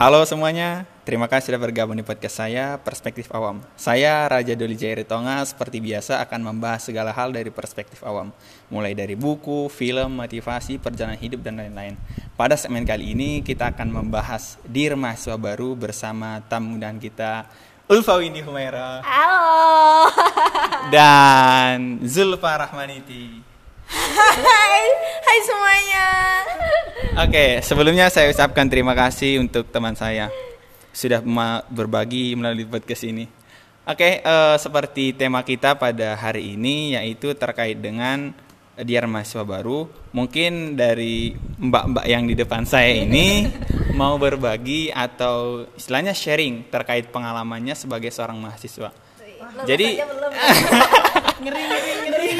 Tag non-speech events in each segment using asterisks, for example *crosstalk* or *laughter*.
Halo semuanya, terima kasih sudah bergabung di podcast saya, Perspektif Awam. Saya Raja Doli Jairi Tonga, seperti biasa akan membahas segala hal dari perspektif awam. Mulai dari buku, film, motivasi, perjalanan hidup, dan lain-lain. Pada segmen kali ini, kita akan membahas Dir Mahasiswa Baru bersama tamu dan kita, Ulfa Windy Humaira. Halo. *laughs* Dan Zulfa Rahmaniti. Hai, hai semuanya. Oke, sebelumnya saya ucapkan terima kasih untuk teman saya sudah berbagi melalui podcast ini. Oke, uh, seperti tema kita pada hari ini yaitu terkait dengan diar mahasiswa baru. Mungkin dari mbak-mbak yang di depan saya ini mau berbagi atau istilahnya sharing terkait pengalamannya sebagai seorang mahasiswa. Jadi *laughs* ngeri ngeri ngeri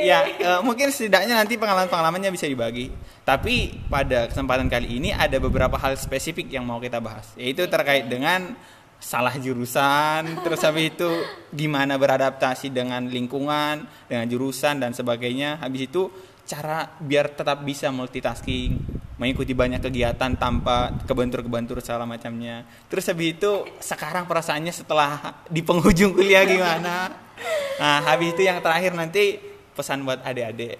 ya uh, mungkin setidaknya nanti pengalaman-pengalamannya bisa dibagi. Tapi pada kesempatan kali ini ada beberapa hal spesifik yang mau kita bahas, yaitu terkait dengan salah jurusan, terus habis itu gimana beradaptasi dengan lingkungan, dengan jurusan dan sebagainya. Habis itu cara biar tetap bisa multitasking, mengikuti banyak kegiatan tanpa kebentur-kebentur segala macamnya. Terus habis itu sekarang perasaannya setelah di penghujung kuliah gimana? Nah, habis itu yang terakhir nanti pesan buat adik-adik.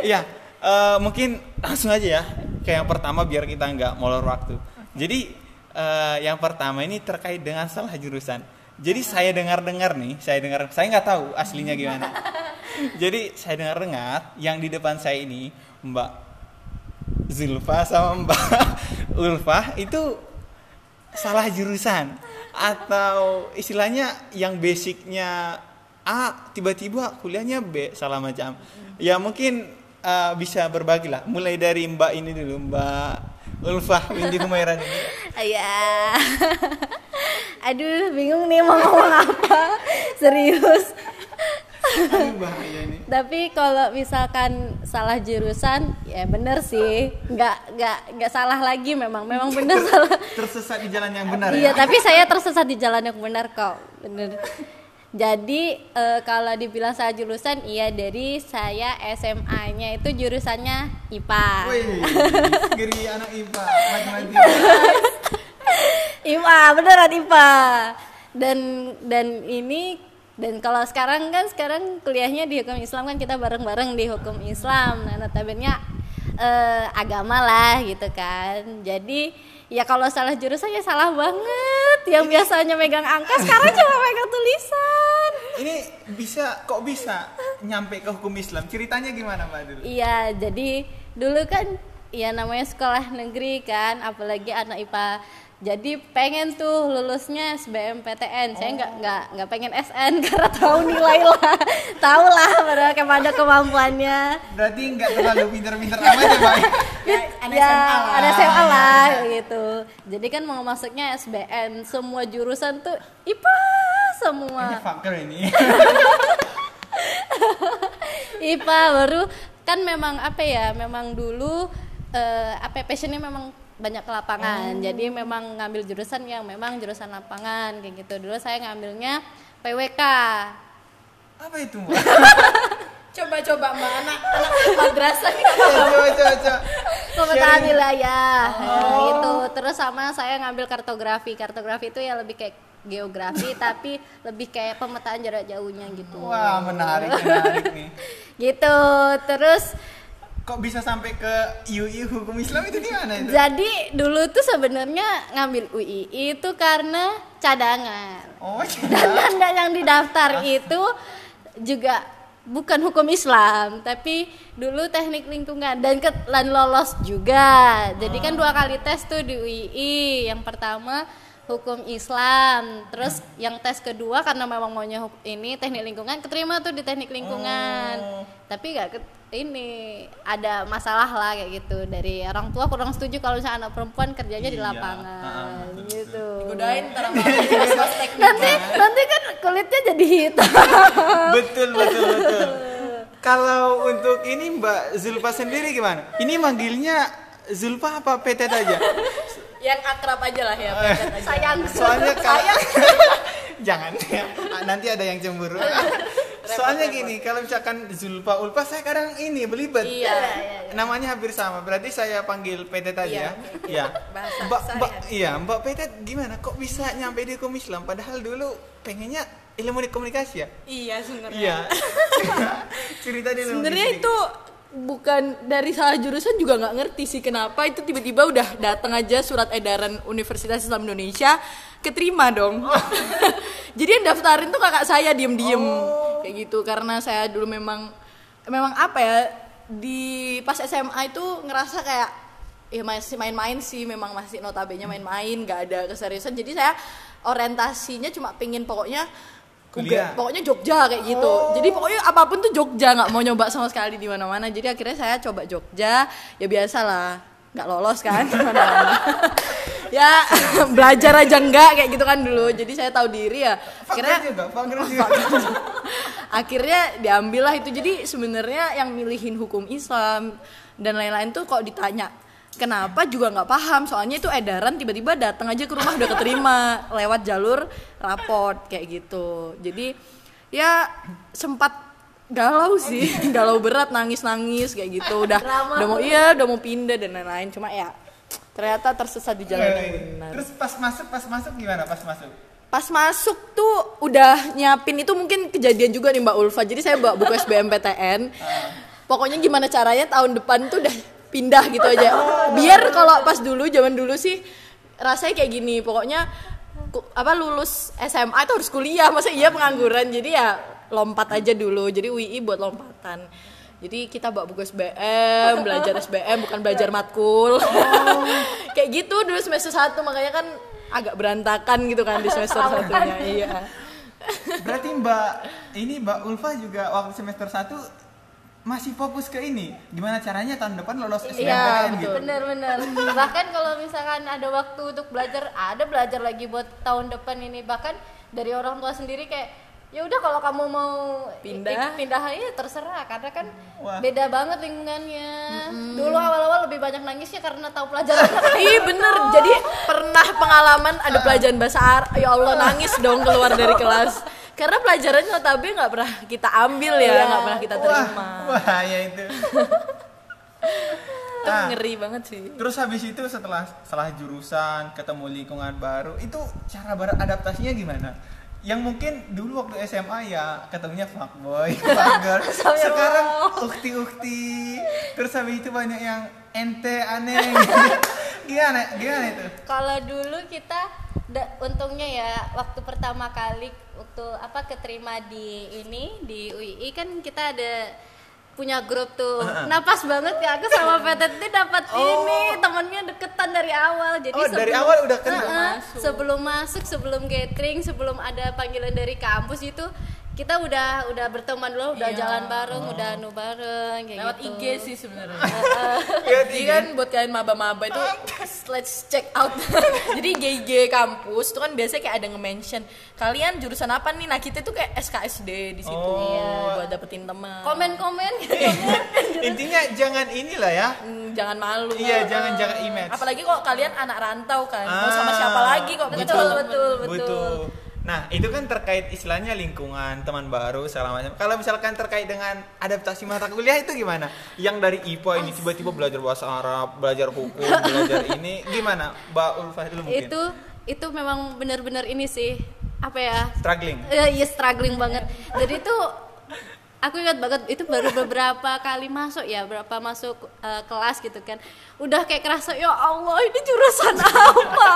Iya, uh, *laughs* mungkin langsung aja ya. Kayak yang pertama biar kita nggak molor waktu. Jadi uh, yang pertama ini terkait dengan salah jurusan. Jadi saya dengar-dengar nih, saya dengar, saya nggak tahu aslinya gimana. *laughs* Jadi saya dengar-dengar yang di depan saya ini Mbak Zulfa sama Mbak *laughs* Ulfa itu salah jurusan atau istilahnya yang basicnya A tiba-tiba kuliahnya B salah macam. Ya mungkin uh, bisa berbagi lah. Mulai dari Mbak ini dulu Mbak Ulfa Windy Humaira ini. *laughs* Ya *laughs* aduh bingung nih mau ngomong apa. *laughs* Serius. Tapi kalau misalkan salah jurusan, ya bener sih, nggak nggak nggak salah lagi memang, memang bener salah. Tersesat di jalan yang benar iya, ya. tapi saya tersesat di jalan yang benar kok, bener. Jadi e, kalau dibilang saya jurusan, iya dari saya SMA-nya itu jurusannya IPA. Wih, geri anak IPA, matematika. *laughs* IPA, beneran IPA. Dan dan ini dan kalau sekarang kan sekarang kuliahnya di hukum Islam kan kita bareng-bareng di hukum Islam. Nah, notabene e, agama lah gitu kan. Jadi ya kalau salah jurusan ya salah banget. Yang biasanya megang angka sekarang cuma megang tulisan. Ini bisa kok bisa nyampe ke hukum Islam? Ceritanya gimana mbak dulu iya jadi dulu kan ya namanya sekolah negeri kan apalagi anak IPA jadi pengen tuh lulusnya SBMPTN saya nggak oh. nggak nggak pengen SN *laughs* karena tahu nilai lah. *laughs* Tahu lah pada kepada kemampuannya. Berarti nggak terlalu pinter-pinter amat ya pak? *laughs* Ya, ada ya, SMA lah. ada SMA lah gitu. Jadi kan mau masuknya SBN semua jurusan tuh IPA semua. Ini fakir ini. IPA baru kan memang apa ya memang dulu uh, apa ya, passionnya memang banyak ke lapangan. Oh. Jadi memang ngambil jurusan yang memang jurusan lapangan kayak gitu. Dulu saya ngambilnya PWK. Apa itu, *laughs* Coba-coba Mbak anak anak madrasah nih iya, coba coba coba. Pemetaan wilayah. Oh. Nah, gitu. Terus sama saya ngambil kartografi. Kartografi itu ya lebih kayak geografi *laughs* tapi lebih kayak pemetaan jarak jauhnya gitu. Wah, menarik menarik nih. *laughs* gitu. Terus kok bisa sampai ke UI hukum Islam itu gimana itu? Jadi dulu tuh sebenarnya ngambil UI itu karena cadangan. Oh, cadangan. Dan yang didaftar itu juga bukan hukum Islam, tapi dulu teknik lingkungan dan dan lolos juga. Jadi kan dua kali tes tuh di UI. Yang pertama hukum Islam. Terus yang tes kedua karena memang maunya ini teknik lingkungan keterima tuh di teknik lingkungan. Oh. Tapi gak ini ada masalah lah kayak gitu dari orang tua kurang setuju kalau misalnya anak perempuan kerjanya iya. di lapangan uh, gitu. Digodain *laughs* nanti nanti kan kulitnya jadi hitam. *laughs* betul betul betul. Kalau untuk ini Mbak Zulfa sendiri gimana? Ini manggilnya Zulfa apa PT aja? Yang akrab aja lah ya. Sayang. Soalnya *laughs* kalau *laughs* jangan ya. Nanti ada yang cemburu. Soalnya gini, kalau misalkan Zulfa Ulfa saya kadang ini belibet. Iya. Namanya hampir sama. Berarti saya panggil PT tadi Iya. ya. Iya. Bahasa Mbak, Mbak, iya, Mbak PT gimana? Kok bisa nyampe di hukum Islam? Padahal dulu pengennya ilmu di komunikasi ya. Iya sebenarnya. Iya. *laughs* Cerita dulu. Sebenarnya itu bukan dari salah jurusan juga nggak ngerti sih kenapa itu tiba-tiba udah datang aja surat edaran Universitas Islam Indonesia keterima dong. *laughs* Jadi yang daftarin tuh kakak saya diem-diem kayak gitu. Karena saya dulu memang memang apa ya di pas SMA itu ngerasa kayak ya masih main-main sih memang masih notabene main-main nggak ada keseriusan. Jadi saya orientasinya cuma pingin pokoknya Kuliah. Pokoknya Jogja kayak gitu. Jadi pokoknya apa pun tuh Jogja nggak mau nyoba sama sekali di mana-mana. Jadi akhirnya saya coba Jogja, ya biasalah nggak lolos kan *laughs* *laughs* ya *laughs* belajar aja enggak kayak gitu kan dulu. Jadi saya tahu diri ya. Akhirnya juga, juga. akhirnya diambil lah itu. Jadi sebenarnya yang milihin hukum Islam dan lain-lain tuh kok ditanya kenapa juga nggak paham? Soalnya itu edaran tiba-tiba datang aja ke rumah udah keterima *laughs* lewat jalur raport kayak gitu. Jadi ya sempat galau sih *laughs* galau berat nangis nangis kayak gitu. Udah udah mau iya udah mau pindah dan lain-lain. Cuma ya ternyata tersesat di jalan yang benar. Terus pas masuk, pas masuk gimana? Pas masuk. pas masuk tuh udah nyiapin itu mungkin kejadian juga nih Mbak Ulfa. Jadi saya bawa buku SBMPTN pokoknya gimana caranya tahun depan tuh udah pindah gitu aja. *laughs* Biar kalau pas dulu zaman dulu sih rasanya kayak gini. Pokoknya ku- apa lulus SMA itu harus kuliah. Masa iya pengangguran? Jadi ya lompat aja dulu. Jadi UI buat lompatan. Jadi kita bawa buku SBM, belajar SBM bukan belajar matkul. *laughs* Kayak gitu dulu semester 1 makanya kan agak berantakan gitu kan di semester satunya. Iya. Berarti Mbak ini Mbak Ulfa juga waktu semester 1 masih fokus ke ini. Gimana caranya tahun depan lolos SBMPTN Iya, gitu. betul. bener-bener bahkan kalau misalkan ada waktu untuk belajar ada belajar lagi buat tahun depan ini bahkan dari orang tua sendiri kayak ya udah kalau kamu mau Pindah. ik- pindah aja terserah karena kan Wah. beda banget lingkungannya dulu awal-awal lebih banyak nangisnya karena tahu pelajaran *laughs* Iya bener, jadi pernah pengalaman ada pelajaran bahasa Arab, ya Allah nangis dong keluar dari *laughs* kelas Karena pelajarannya notabene nggak pernah kita ambil ya, nggak pernah kita terima Wah, bahaya itu. *laughs* Itu Nah. ngeri banget sih Terus habis itu setelah setelah jurusan, ketemu lingkungan baru, itu cara beradaptasinya gimana? Yang mungkin dulu waktu SMA ya ketemunya fuckboy, *laughs* fuckgirl. Sekarang ukti-ukti. Terus habis itu banyak yang ente aneh. *laughs* gimana? Gimana itu? kalau dulu kita untungnya ya waktu pertama kali waktu apa keterima di ini di UI kan kita ada punya grup tuh. Napas banget ya aku sama *laughs* PTT dapat ini temennya deketan dari awal. Jadi Oh, dari awal udah kenal? Heeh, sebelum masuk sebelum catering sebelum ada panggilan dari kampus itu kita udah udah berteman dulu udah jalan bareng udah nu bareng kayak Lewat gitu IG sih sebenarnya *laughs* Ya, Jadi kan buat kalian maba-maba itu let's check out. *laughs* Jadi GG kampus itu kan biasanya kayak ada nge-mention kalian jurusan apa nih? Nah kita tuh kayak SKSD di situ Oh. buat dapetin teman. komen-komen *laughs* gitu Intinya jangan inilah ya. Hmm, jangan malu. Iya, jangan jaga image. Apalagi kok kalian anak rantau kan, mau sama Ah, siapa lagi kok punya betul, teman-teman. betul, betul. Nah, itu kan terkait istilahnya lingkungan, teman baru, segala macam. Kalau misalkan terkait dengan adaptasi mata kuliah itu gimana? Yang dari IPA ini tiba-tiba belajar bahasa Arab, belajar hukum, *laughs* belajar ini, gimana? Mbak Ulfa dulu mungkin. itu itu memang benar-benar ini sih apa ya Struggling. ya iya struggling banget jadi itu aku ingat banget itu baru beberapa kali masuk ya berapa masuk eh, kelas gitu kan udah kayak kerasa ya Allah ini jurusan apa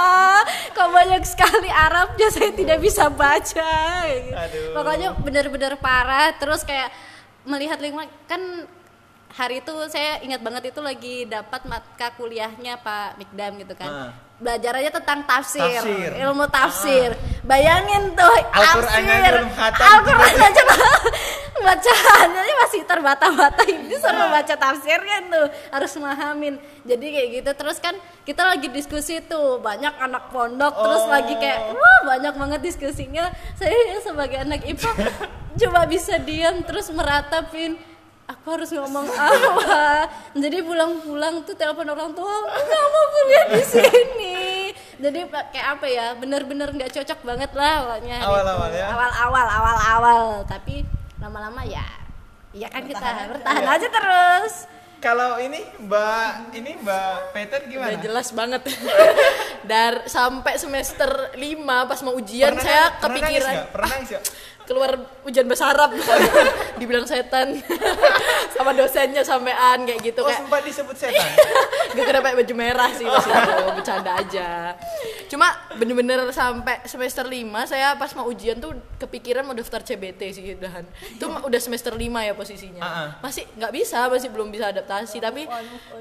kok banyak sekali Arabnya saya tidak bisa baca gitu. Aduh. pokoknya benar-benar parah terus kayak melihat lingkungan kan hari itu saya ingat banget itu lagi dapat mata kuliahnya Pak Mikdam gitu kan Ah. belajar aja tentang tafsir, Tafsir. Ah. ilmu tafsir bayangin tuh Al-Qur'annya tafsir Al-Qur'an aja bacaannya masih terbata-bata ini suruh baca tafsirnya tuh. Harus memahamin. Jadi kayak gitu. Terus kan kita lagi diskusi tuh. Banyak anak pondok terus Oh. lagi kayak wah banyak banget diskusinya. Saya sebagai anak IPA *laughs* cuma bisa diam terus meratapin. Aku harus ngomong *laughs* apa? Jadi pulang-pulang tuh telepon orang tua nggak mau kuliah di sini. Jadi kayak apa ya? Bener-bener nggak cocok banget lah awalnya Awal-awal ya? awal-awal awal-awal. Tapi lama-lama ya ya kan kita bertahan aja terus Kalau ini Mbak ini Mbak Peter gimana? Udah jelas banget. *laughs* Dar sampai semester 5 pas mau ujian Pernah- saya pernah nangis kepikiran nggak? Pernah nangis nggak? Keluar ujian bahasa Arab. *laughs* Dibilang setan. *laughs* Sama dosennya sampean kayak gitu Oh kayak sempat disebut setan. *laughs* gak kena pakai baju merah sih pas itu bercanda aja. Cuma bener-bener sampai semester 5 saya pas mau ujian tuh kepikiran mau daftar CBT sih udahan itu mah udah semester 5 ya posisinya. Masih nggak bisa masih belum bisa adaptasi. Tapi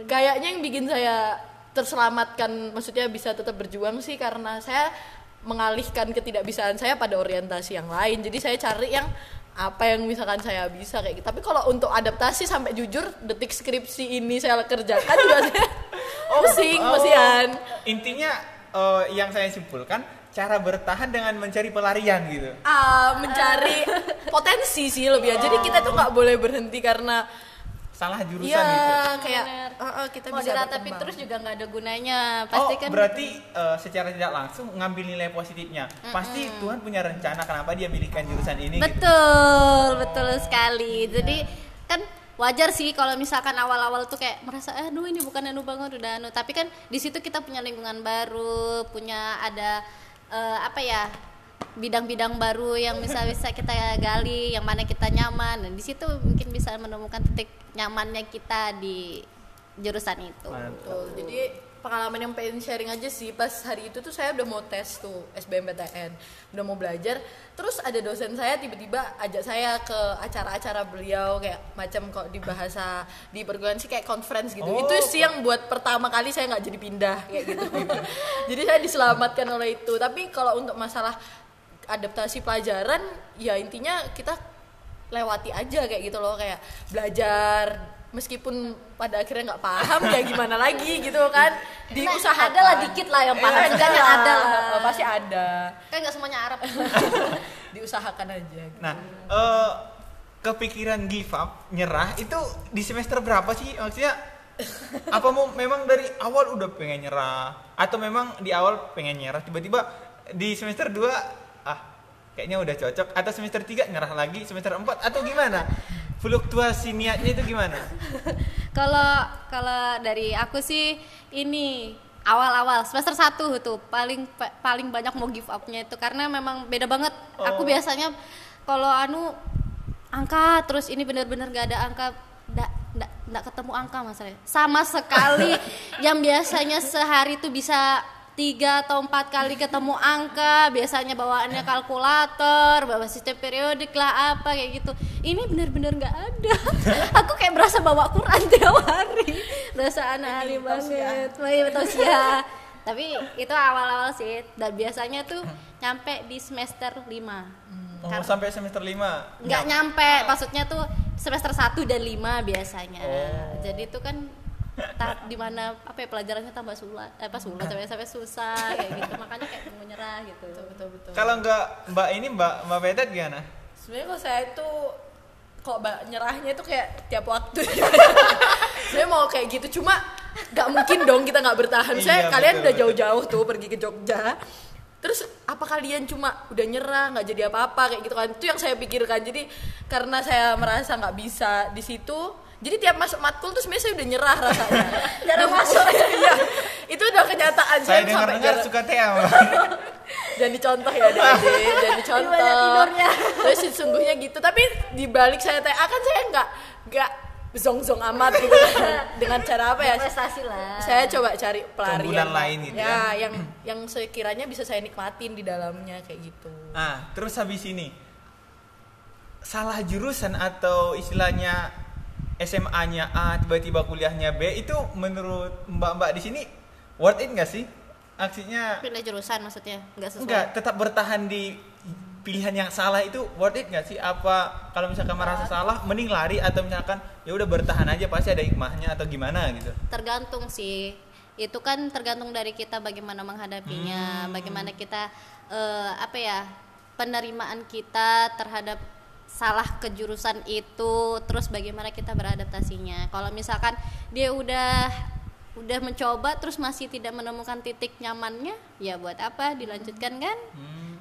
kayaknya yang bikin saya terselamatkan maksudnya bisa tetap berjuang sih karena saya mengalihkan ketidakbisaan saya pada orientasi yang lain jadi saya cari yang apa yang misalkan saya bisa kayak gitu tapi kalau untuk adaptasi sampai jujur detik skripsi ini saya kerjakan juga saya *laughs* pusing Oh, Intinya eh, yang saya simpulkan cara bertahan dengan mencari pelarian gitu. Ah, mencari potensi sih lebih ya. jadi kita tuh nggak boleh berhenti karena Salah jurusan Iya gitu. kayak Bener. "Ah, ah, kita mau bisa berkembang." terus juga nggak ada gunanya Oh, pasti kan berarti eh, secara tidak langsung ngambil nilai positifnya. Pasti Tuhan punya rencana kenapa dia pilihkan jurusan ini gitu. betul betul sekali jadi kan wajar sih kalau misalkan awal-awal tuh kayak merasa eh aduh ini bukan anu banget udah anu tapi kan di situ kita punya lingkungan baru punya ada eh, apa ya bidang-bidang baru yang bisa bisa kita gali yang mana kita nyaman dan di situ mungkin bisa menemukan titik nyamannya kita di jurusan itu. Betul. Jadi pengalaman yang pengen sharing aja sih pas hari itu tuh saya udah mau tes tuh SBMPTN, udah mau belajar. Terus ada dosen saya tiba-tiba ajak saya ke acara-acara beliau kayak macam kok di bahasa di perguruan sih kayak conference gitu. Oh. Itu sih yang buat pertama kali saya nggak jadi pindah kayak gitu. *laughs* jadi saya diselamatkan oleh itu. Tapi kalau untuk masalah adaptasi pelajaran ya intinya kita lewati aja kayak gitu loh kayak belajar meskipun pada akhirnya nggak paham ya gimana lagi gitu kan. Diusahakan ada lah dikit lah yang paham. Eh, juga ada lah. Oh, pasti ada. Kan nggak semuanya Arab. *laughs* Diusahakan aja Nah, eh, kepikiran give up, nyerah itu di semester berapa sih? Maksudnya apa mau memang dari awal udah pengen nyerah? Atau memang di awal pengen nyerah tiba-tiba di semester 2 ah kayaknya udah cocok atau semester 3 nyerah lagi, semester 4 atau gimana? Fluktuasi niatnya itu gimana? *laughs* Kalau kalau dari aku sih ini awal-awal semester 1 tuh paling pa- paling banyak mau give up-nya itu karena memang beda banget. Aku Oh. biasanya kalau anu angka terus ini benar-benar gak ada angka nggak ketemu angka masalahnya sama sekali *laughs* yang biasanya sehari tuh bisa tiga atau empat kali ketemu angka biasanya bawaannya kalkulator bawa sistem periodik lah apa kayak gitu. Ini bener-bener nggak ada. *laughs* Aku kayak berasa bawa Quran tiap hari. Berasa anak ahli banget. Wah, iya, betul sih ya tapi itu awal-awal sih. Dan biasanya tuh nyampe di semester 5 Oh, Kar- sampai semester 5. nggak nyampe. Maksudnya tuh semester 1 dan 5 biasanya. Oh. jadi itu kan tahap di mana apa ya pelajarannya tambah sulat eh apa sulat sampai sampai susah kayak gitu. Makanya kayak mau nyerah gitu. Betul betul Kalau nggak Mbak ini Mbak Mbak Petet gimana? sebenarnya kalau saya itu kok ba- nyerahnya itu kayak tiap waktu. *laughs* Saya mau kayak gitu cuma nggak mungkin dong kita nggak bertahan. Saya Iya, kalian betul, udah betul. jauh-jauh tuh pergi ke Jogja. Terus apa kalian cuma udah nyerah nggak jadi apa-apa kayak gitu kan? Itu yang saya pikirkan. Jadi karena saya merasa nggak bisa di situ jadi tiap masuk matkul tuh sebenarnya saya udah nyerah rasanya *laughs* Jarang masuk. iya itu udah kenyataan Saya dengar-dengar jarang- suka tea, Mbak. *laughs* jangan dicontoh ya dede *laughs* jangan Gimana dicontoh tidurnya? terus sesungguhnya gitu tapi di balik saya TA kan saya nggak nggak zong zong amat gitu kan. dengan cara apa ya prestasi lah saya coba cari pelarian lain gitu ya, ya. yang yang sekiranya bisa saya nikmatin di dalamnya kayak gitu Nah, terus habis ini salah jurusan atau istilahnya SMA-nya A tiba-tiba kuliahnya B itu menurut Mbak-mbak di sini worth it nggak sih? Aksinya pilih jurusan maksudnya nggak sesuai enggak tetap bertahan di pilihan yang salah itu worth it nggak sih? Apa kalau misalkan merasa salah mending lari atau misalkan ya udah bertahan aja pasti ada hikmahnya atau gimana gitu? tergantung sih itu kan tergantung dari kita bagaimana menghadapinya bagaimana kita eh, apa ya penerimaan kita terhadap salah kejurusan itu terus bagaimana kita beradaptasinya. Kalau misalkan dia udah udah mencoba terus masih tidak menemukan titik nyamannya ya buat apa? Dilanjutkan kan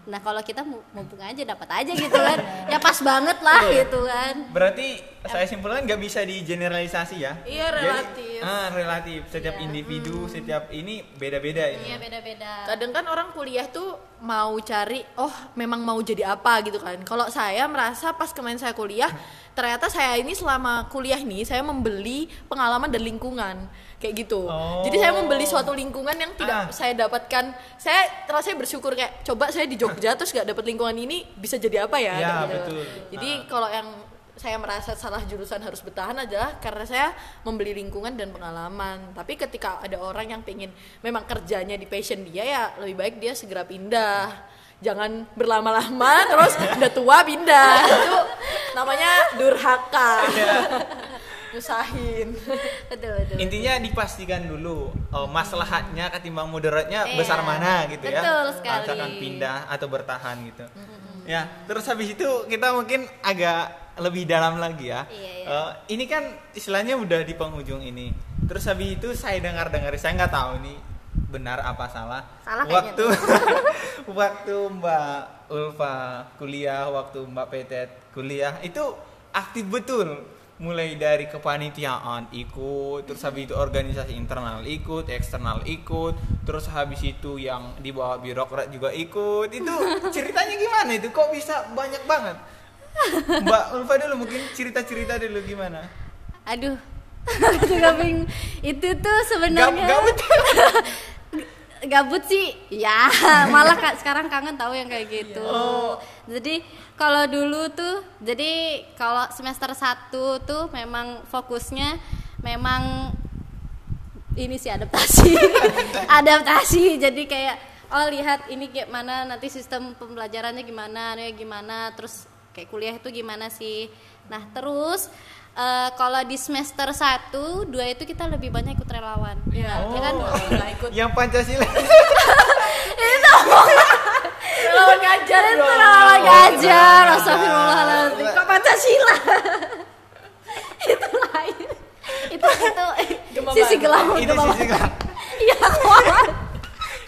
Nah kalau kita mu- mumpung aja dapat aja gitu kan, *laughs* ya pas banget lah gitu kan. Berarti saya simpulkan nggak bisa digeneralisasi ya? Iya, Jadi, relatif. ah, relatif. Setiap Iya. individu, setiap ini beda-beda ini. Iya beda-beda. kadang kan orang kuliah tuh mau cari oh memang mau jadi apa gitu kan kalau saya merasa pas kemarin saya kuliah *laughs* ternyata saya ini selama kuliah nih saya membeli pengalaman dan lingkungan kayak gitu Oh. jadi saya membeli suatu lingkungan yang tidak Ah. saya dapatkan saya rasanya bersyukur kayak coba saya di Jogja terus gak dapet lingkungan ini bisa jadi apa ya, Ya, gitu. betul. jadi Ah. kalau yang saya merasa salah jurusan harus bertahan adalah karena saya membeli lingkungan dan pengalaman. Tapi ketika ada orang yang pengen memang kerjanya di passion dia ya lebih baik dia segera pindah. Jangan berlama-lama terus udah tua pindah. *laughs* Itu namanya durhaka. Nyusahin. *laughs* betul betul. Intinya dipastikan dulu oh, maslahatnya ketimbang mudaratnya Iya, besar mana gitu ya. betul sekali. Misalkan pindah atau bertahan gitu. Ya, terus habis itu kita mungkin agak lebih dalam lagi ya. Iya, iya. Eh, ini kan istilahnya udah di penghujung ini. Terus habis itu saya dengar-dengar, saya nggak tahu nih benar apa salah. Salah waktu *laughs* *laughs* waktu Mbak Ulfa kuliah, waktu Mbak Petet kuliah itu aktif betul. Mulai dari kepanitiaan ikut, terus habis itu organisasi internal ikut, eksternal ikut, terus habis itu yang di bawah birokrat juga ikut. Itu *laughs* ceritanya gimana itu? Kok bisa banyak banget? Mbak Ulfa dulu mungkin cerita-cerita dulu gimana? Aduh, *laughs* bingung. Itu tuh Gab, sebenarnya gabut. *laughs* gabut sih ya malah sekarang kangen tahu yang kayak gitu Oh. jadi kalau dulu tuh jadi kalau semester 1 tuh memang fokusnya memang ini sih adaptasi. *laughs* Adaptasi jadi kayak oh lihat ini kayak mana nanti sistem pembelajarannya gimana nih gimana terus kayak kuliah itu gimana sih. Nah terus eh, kalau di semester 1 dua itu kita lebih banyak ikut relawan. Iya. ya kan? Nggak ikut. Yang Pancasila. *laughs* Relawan ngajar. Itu ngajar astagfirullahaladzim kok Pancasila *laughs* itu lain itu itu sisi gelap gemah sisi banget. gelap. iya.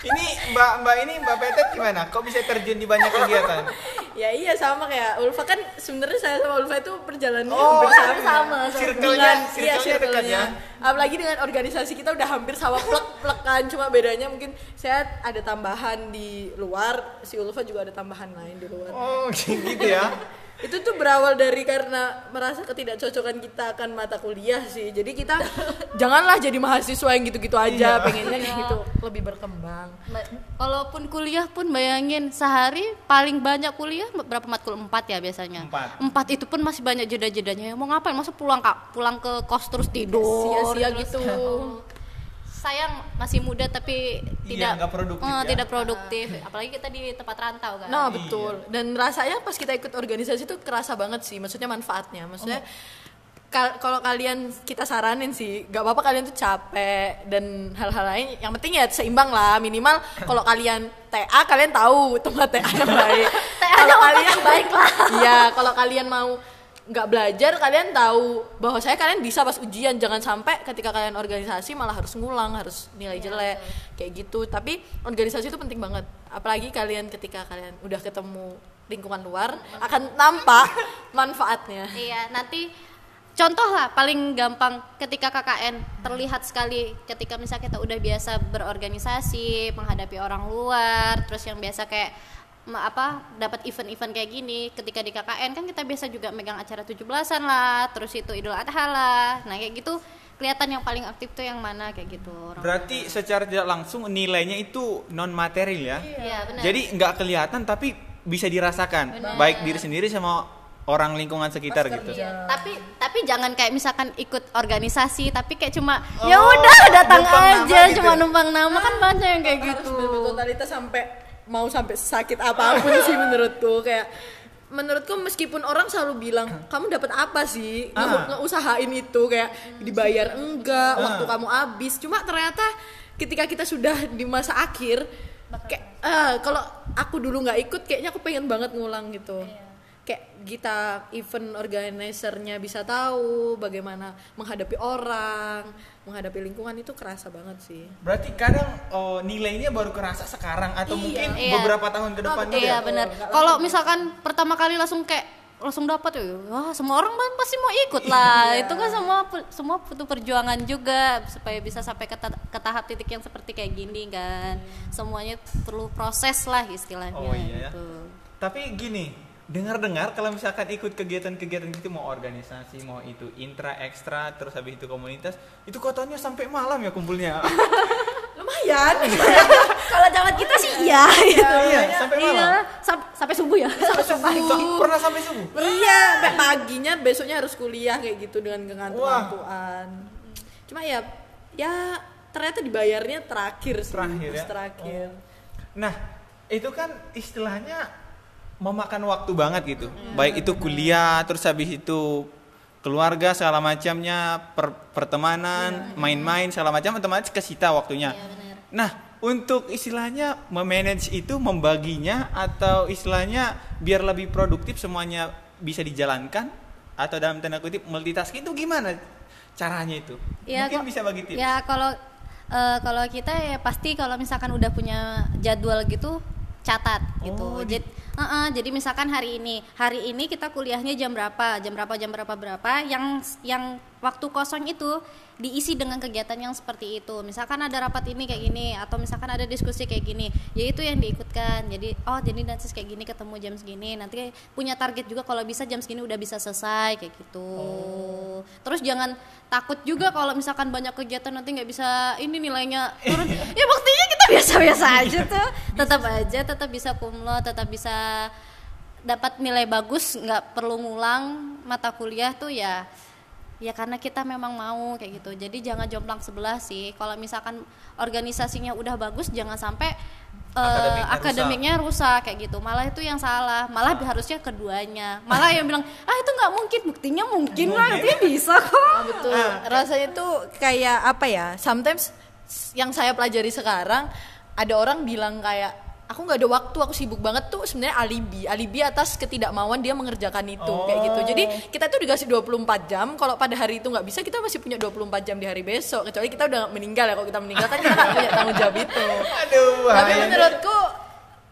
Ini Mbak Mbak ini Mbak Petet gimana? Kok bisa terjun di banyak kegiatan? *laughs* Ya iya sama kayak Ulfa kan sebenarnya saya sama Ulfa itu perjalanannya Oh, hampir sama. sama. Circle-nya, iya, circle-nya dekat ya. Apalagi dengan organisasi kita udah hampir sama plek-plekan cuma bedanya mungkin saya ada tambahan di luar, si Ulfa juga ada tambahan lain di luar. Oh, *laughs* gitu ya. Itu tuh berawal dari karena merasa ketidakcocokan kita akan mata kuliah sih. Jadi kita *laughs* janganlah jadi mahasiswa yang gitu-gitu aja, Iya. pengennya kayak gitu *laughs* lebih berkembang. Ba- Walaupun kuliah pun bayangin sehari paling banyak kuliah berapa matkul empat ya biasanya. Empat. itu pun masih banyak jeda-jedanya. Mau ngapain? Masa pulang kak? Pulang ke kos terus tidur. Sia-sia gitu. Sayang masih muda tapi Iya, tidak produktif eh, ya. tidak produktif. Apalagi kita di tempat rantau kan. Nah betul. Dan rasanya pas kita ikut organisasi itu kerasa banget sih. Maksudnya manfaatnya. Maksudnya kal- kalau kalian kita saranin sih, gak apa-apa kalian tuh capek dan hal-hal lain. Yang penting ya seimbang lah. Minimal kalau kalian TA kalian tahu tempat TA yang baik. *laughs* TA-nya kalau kalian yang baik lah. *laughs* Iya, kalau kalian mau nggak belajar kalian tahu bahwa saya kalian bisa pas ujian. Jangan sampai ketika kalian organisasi malah harus ngulang harus nilai jelek kayak gitu. Tapi organisasi itu penting banget. Apalagi kalian ketika kalian udah ketemu lingkungan luar akan nampak *laughs* manfaatnya. Iya, nanti contoh lah paling gampang ketika KKN terlihat sekali ketika misalnya kita udah biasa berorganisasi, menghadapi orang luar, terus yang biasa kayak apa dapat event-event kayak gini ketika di KKN kan kita biasa juga megang acara 17-an lah, terus itu Idul Adha lah. Nah, kayak gitu kelihatan yang paling aktif tuh yang mana kayak gitu orang. Berarti secara tidak langsung nilainya itu non material ya. Iya, benar. Jadi nggak kelihatan tapi bisa dirasakan baik diri sendiri sama orang lingkungan sekitar gitu. Iya, tapi tapi jangan kayak misalkan ikut organisasi tapi kayak cuma Oh, ya udah datang aja gitu cuma ya? numpang nama kan banyak yang kayak harus gitu. bener-bener totalitas sampai mau sampai sakit apa pun sih menurutku. Kayak menurutku meskipun orang selalu bilang kamu dapat apa sih? Ah. ngeusahain itu kayak dibayar enggak Ah. waktu kamu habis. Cuma ternyata ketika kita sudah di masa akhir kayak ah, kalau aku dulu nggak ikut kayaknya aku pengen banget ngulang gitu kayak kita event organisernya bisa tahu bagaimana menghadapi orang menghadapi lingkungan itu kerasa banget sih Berarti kadang oh, nilainya baru kerasa sekarang atau Iya. mungkin Iya. beberapa tahun ke depan juga. Iya benar. Kalau misalkan pertama kali langsung kayak langsung dapat ya, wah semua orang kan pasti mau ikut lah. Iya. Itu kan semua semua butuh perjuangan juga supaya bisa sampai ke, ta- ke tahap titik yang seperti kayak gini kan. Semuanya perlu proses lah istilahnya. Oh iya ya. gitu. Tapi gini, dengar-dengar kalau misalkan ikut kegiatan-kegiatan gitu mau organisasi, mau itu intra, ekstra, terus habis itu komunitas, itu kotanya sampai malam ya kumpulnya. *laughs* lumayan *laughs* Kalau zaman kita sih iya. gitu. iya, sampai malam. Iya, sam- sampai subuh ya. Sampai subuh. Pernah sampai subuh? iya sampai paginya besoknya harus kuliah kayak gitu dengan ngantuk-ngantuan cuma ya ya ternyata dibayarnya terakhir sih Terakhir ya? terakhir Nah, itu kan istilahnya memakan waktu banget gitu. Baik itu kuliah, terus habis itu keluarga segala macamnya, per- pertemanan, main-main segala macam otomatis kesita waktunya. Nah, untuk istilahnya memanage itu membaginya atau istilahnya biar lebih produktif semuanya bisa dijalankan atau dalam tanda kutip multitasking itu gimana caranya itu? Ya, Mungkin bisa bagi tips. Ya kalau eh, kalau kita ya pasti kalau misalkan udah punya jadwal gitu catat gitu. Oh, di- jadi, jadi misalkan hari ini, hari ini kita kuliahnya jam berapa, jam berapa, jam berapa berapa. Yang yang waktu kosong itu diisi dengan kegiatan yang seperti itu. Misalkan ada rapat ini kayak gini, atau misalkan ada diskusi kayak gini, ya itu yang diikutkan. Jadi oh jadi nanti kayak gini ketemu jam segini, nanti punya target juga kalau bisa jam segini udah bisa selesai kayak gitu. Terus jangan takut juga kalau misalkan banyak kegiatan nanti nggak bisa ini nilainya turun. *laughs* ya buktinya kita biasa-biasa aja tuh. Tetap aja tetap bisa kumlot, tetap bisa dapat nilai bagus, nggak perlu ngulang mata kuliah tuh ya ya karena kita memang mau kayak gitu. Jadi jangan jomplang sebelah sih. Kalau misalkan organisasinya udah bagus jangan sampai Akademiknya rusak. akademiknya rusak kayak gitu. Malah itu yang salah. Malah harusnya keduanya. Malah yang bilang, "Ah, itu nggak mungkin." Buktinya mungkin lah, dia bisa kok. betul rasanya tuh kayak apa ya sometimes yang saya pelajari sekarang ada orang bilang kayak aku nggak ada waktu aku sibuk banget tuh sebenarnya alibi. Alibi atas ketidakmauan dia mengerjakan itu kayak gitu. Jadi kita tuh dikasih 24 jam. Kalau pada hari itu nggak bisa kita masih punya 24 jam di hari besok. Kecuali kita udah meninggal ya kalau kita meninggal kan kita nggak punya tanggung jawab itu. *laughs* Aduh, tapi menurutku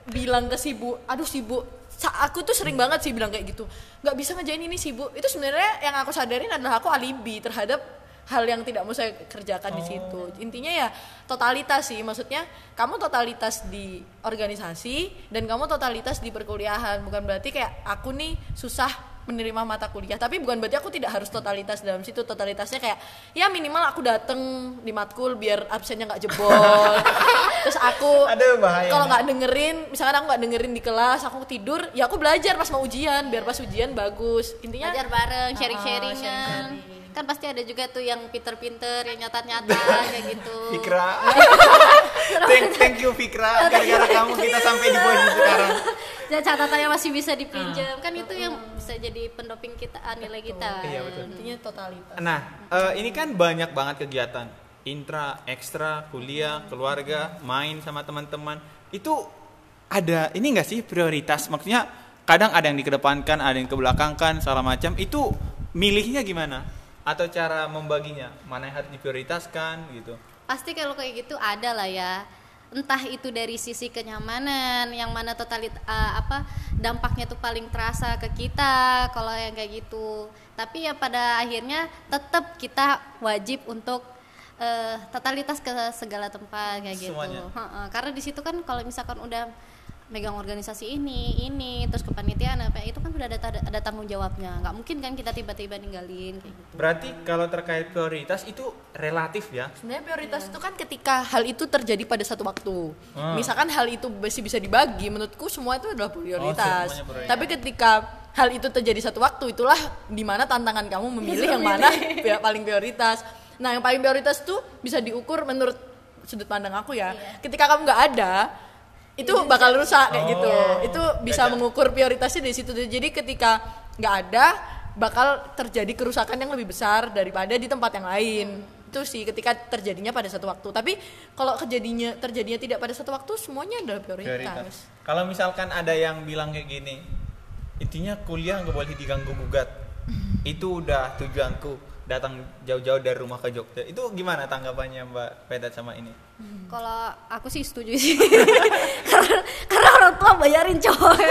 bilang ke sibuk aduh sibuk Sa- aku tuh sering banget sih bilang kayak gitu. Nggak bisa ngejain ini sibuk itu sebenarnya yang aku sadarin adalah aku alibi terhadap hal yang tidak mau saya kerjakan di situ. Intinya ya totalitas sih. Maksudnya kamu totalitas di organisasi dan kamu totalitas di perkuliahan. Bukan berarti kayak aku nih susah menerima mata kuliah. Tapi bukan berarti aku tidak harus totalitas dalam situ. Totalitasnya kayak ya minimal aku dateng di matkul biar absennya nggak jebol. *laughs* Terus aku kalau nggak dengerin misalkan aku nggak dengerin di kelas aku tidur ya aku belajar pas mau ujian. Biar pas ujian bagus. Intinya Belajar bareng, Ah, sharing-sharingan. sharing-sharing. Kan pasti ada juga tuh yang pinter-pinter, yang nyatat-nyatat *laughs* kayak gitu. Fikra. *laughs* thank, thank you Fikra. Gara-gara kamu kita sampai di posisi sekarang. Ya catatannya masih bisa dipinjam. Kan itu yang bisa jadi pendoping kita ah, nilai kita. Iya, betul. intinya totalitas Nah, eh, ini kan banyak banget kegiatan. Intra, ekstra, kuliah, keluarga, main sama teman-teman. Itu ada ini enggak sih prioritas? Maksudnya kadang ada yang dikedepankan, ada yang kebelakangkan, segala macam. Itu milihnya gimana? Atau cara membaginya? Mana yang harus diprioritaskan gitu? Pasti kalau kayak gitu ada lah ya. Entah itu dari sisi kenyamanan, yang mana totalit eh, apa dampaknya tuh paling terasa ke kita kalau yang kayak gitu. Tapi ya pada akhirnya tetap kita wajib untuk eh, totalitas ke segala tempat kayak gitu. Semuanya. Heeh, Karena di situ kan kalau misalkan udah megang organisasi ini, ini, terus kepanitiaan apa itu kan udah ada, ada tanggung jawabnya. nggak mungkin kan kita tiba-tiba ninggalin kayak gitu. Berarti kalau terkait prioritas itu relatif ya? sebenarnya prioritas itu kan ketika hal itu terjadi pada satu waktu Ah. misalkan hal itu masih bisa dibagi menurutku semua itu adalah prioritas semuanya prioritas. tapi ketika hal itu terjadi satu waktu itulah di mana tantangan kamu memilih yang mana pi- paling prioritas nah yang paling prioritas tuh bisa diukur menurut sudut pandang aku ya ketika kamu nggak ada itu bakal rusak kayak Oh. gitu itu bisa mengukur prioritasnya dari situ. Jadi ketika nggak ada bakal terjadi kerusakan yang lebih besar daripada di tempat yang lain. Itu sih ketika terjadinya pada satu waktu. Tapi kalau kejadinya terjadinya tidak pada satu waktu semuanya adalah prioritas, Prioritas. Kalau misalkan ada yang bilang kayak gini, intinya kuliah nggak boleh diganggu gugat. *laughs* Itu udah tujuanku datang jauh-jauh dari rumah ke Jogja. Itu gimana tanggapannya Mbak Pedat sama ini Kalau aku sih setuju sih. *laughs* karena, karena orang tua bayarin coy.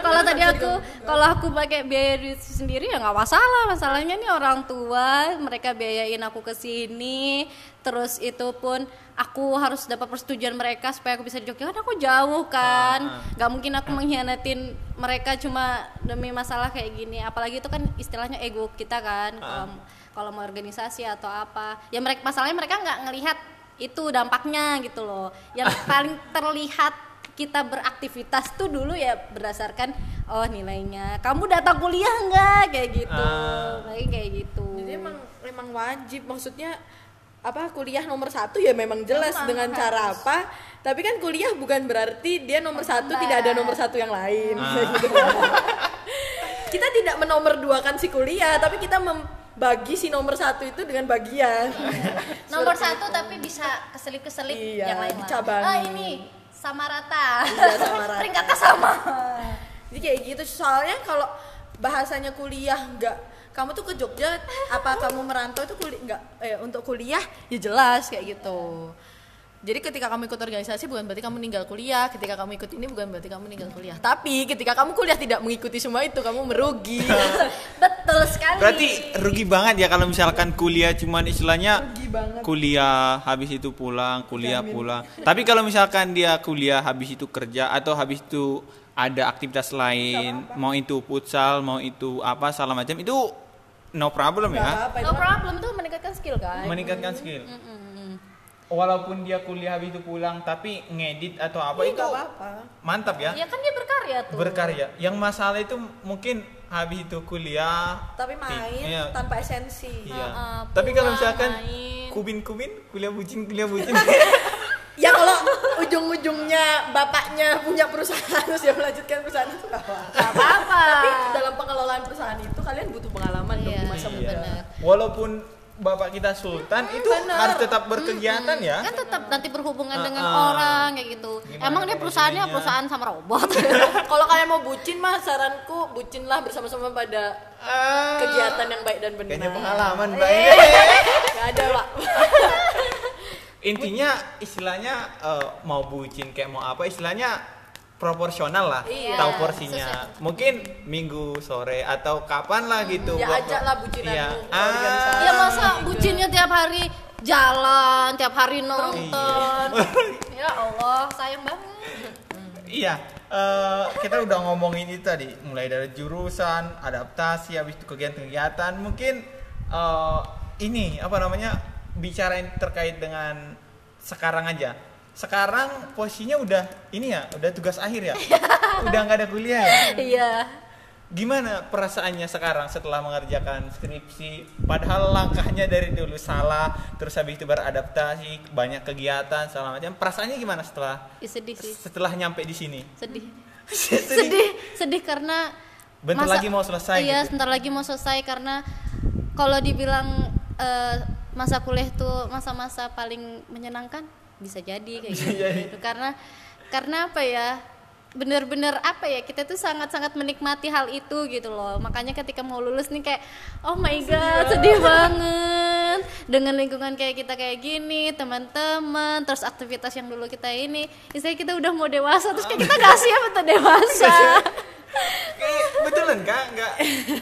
kalau tadi aku kalau aku pakai biaya duit sendiri ya nggak masalah. Masalahnya nih orang tua mereka biayain aku ke sini. Terus itu pun aku harus dapat persetujuan mereka supaya aku bisa di Jogja kan aku jauh kan. Nggak mungkin aku mengkhianatin mereka cuma demi masalah kayak gini. Apalagi itu kan istilahnya ego kita kan. Kalau kalau mau organisasi atau apa, ya mereka masalahnya mereka nggak ngelihat itu dampaknya gitu loh. Yang *laughs* paling terlihat kita beraktivitas tuh dulu ya berdasarkan oh nilainya. Kamu datang kuliah nggak? Kayak gitu. Ah. Paling kayak gitu. Jadi emang emang wajib. Maksudnya apa kuliah nomor satu ya memang jelas Memang dengan cara harus. apa. Tapi kan kuliah bukan berarti dia nomor satu tidak ada nomor satu yang lain. Gitu. *laughs* kita tidak menomor duakan si kuliah tapi kita membagi si nomor satu itu dengan bagian. *laughs* Nomor satu tapi bisa keselip keselip Iya, yang lain dicabangi. ah ini sama rata Iya, sama rata. *laughs* peringkatnya sama. Jadi kayak gitu soalnya kalau bahasanya kuliah enggak kamu tuh ke Jogja apa kamu merantau itu kuliah enggak eh untuk kuliah ya jelas kayak gitu jadi ketika kamu ikut organisasi bukan berarti kamu ninggal kuliah ketika kamu ikut ini bukan berarti kamu ninggal kuliah. Tapi ketika kamu kuliah tidak mengikuti semua itu kamu merugi. *laughs* Betul sekali. Berarti rugi banget ya kalau misalkan kuliah cuman istilahnya Rugi banget. kuliah habis itu pulang kuliah pulang. Tapi kalau misalkan dia kuliah habis itu kerja atau habis itu ada aktivitas lain mau itu futsal mau itu apa salah macam itu no problem Nggak ya apa-apa, no itu problem tuh meningkatkan skill kan? Meningkatkan skill walaupun dia kuliah habis itu pulang tapi ngedit atau apa Iya, itu nggak apa-apa. mantap ya. Ya kan dia berkarya tuh. Berkarya. Yang masalah itu mungkin habis itu kuliah tapi main iya. tanpa esensi. Iya. Heeh, tapi kalau pulang, misalkan main. kubin-kubin kuliah bucin kuliah bucin. *laughs* Ya kalau ujung-ujungnya bapaknya punya perusahaan terus dia melanjutkan perusahaan itu nggak apa-apa. Tapi dalam pengelolaan perusahaan itu kalian butuh pengalaman dong Iya. di masa muda. benar. walaupun bapak kita sultan itu benar. harus tetap berkegiatan ya? Kan tetap nanti berhubungan Ah, dengan ah. orang kayak gitu. Gimana emang dia perusahaannya perusahaan sama robot? *laughs* *laughs* Kalau kalian mau bucin mah saranku bucinlah bersama-sama pada Ah, kegiatan yang baik dan benar. Kayaknya pengalaman mbak Eh, *laughs* nggak ada pak. Intinya istilahnya eh, mau bucin kayak mau apa istilahnya proporsional lah Iya. tahu porsinya mungkin minggu sore atau kapan lah gitu Ya, Bapak- ajaklah bucinanmu iya. organisasi. ya masa bucinnya tiap hari jalan tiap hari nonton *laughs* ya Allah sayang banget Iya, eh, kita udah ngomongin itu tadi, mulai dari jurusan, adaptasi, habis itu kegiatan-kegiatan. Mungkin eh, ini apa namanya bicarain terkait dengan sekarang aja. Sekarang posisinya udah ini ya, udah tugas akhir ya, *laughs* udah nggak ada kuliah. Ya? iya Gimana perasaannya sekarang setelah mengerjakan skripsi? Padahal langkahnya dari dulu salah, terus habis itu beradaptasi, banyak kegiatan, segala macam. Perasaannya gimana setelah Ih, sedih sih setelah nyampe di sini? sedih *laughs* Sedih. sedih sedih karena Bentar lagi mau selesai iya gitu. sebentar lagi mau selesai karena kalau dibilang eh, masa kuliah itu masa-masa paling menyenangkan bisa jadi kayak Bisa gitu. jadi. karena karena apa ya bener-bener apa ya kita tuh sangat-sangat menikmati hal itu gitu loh. Makanya ketika mau lulus nih kayak oh my god sedih banget. Dengan lingkungan kayak kita kayak gini teman-teman terus aktivitas yang dulu kita ini istilah kita udah mau dewasa terus kayak kita gak siap untuk dewasa. Betulan kak? Enggak.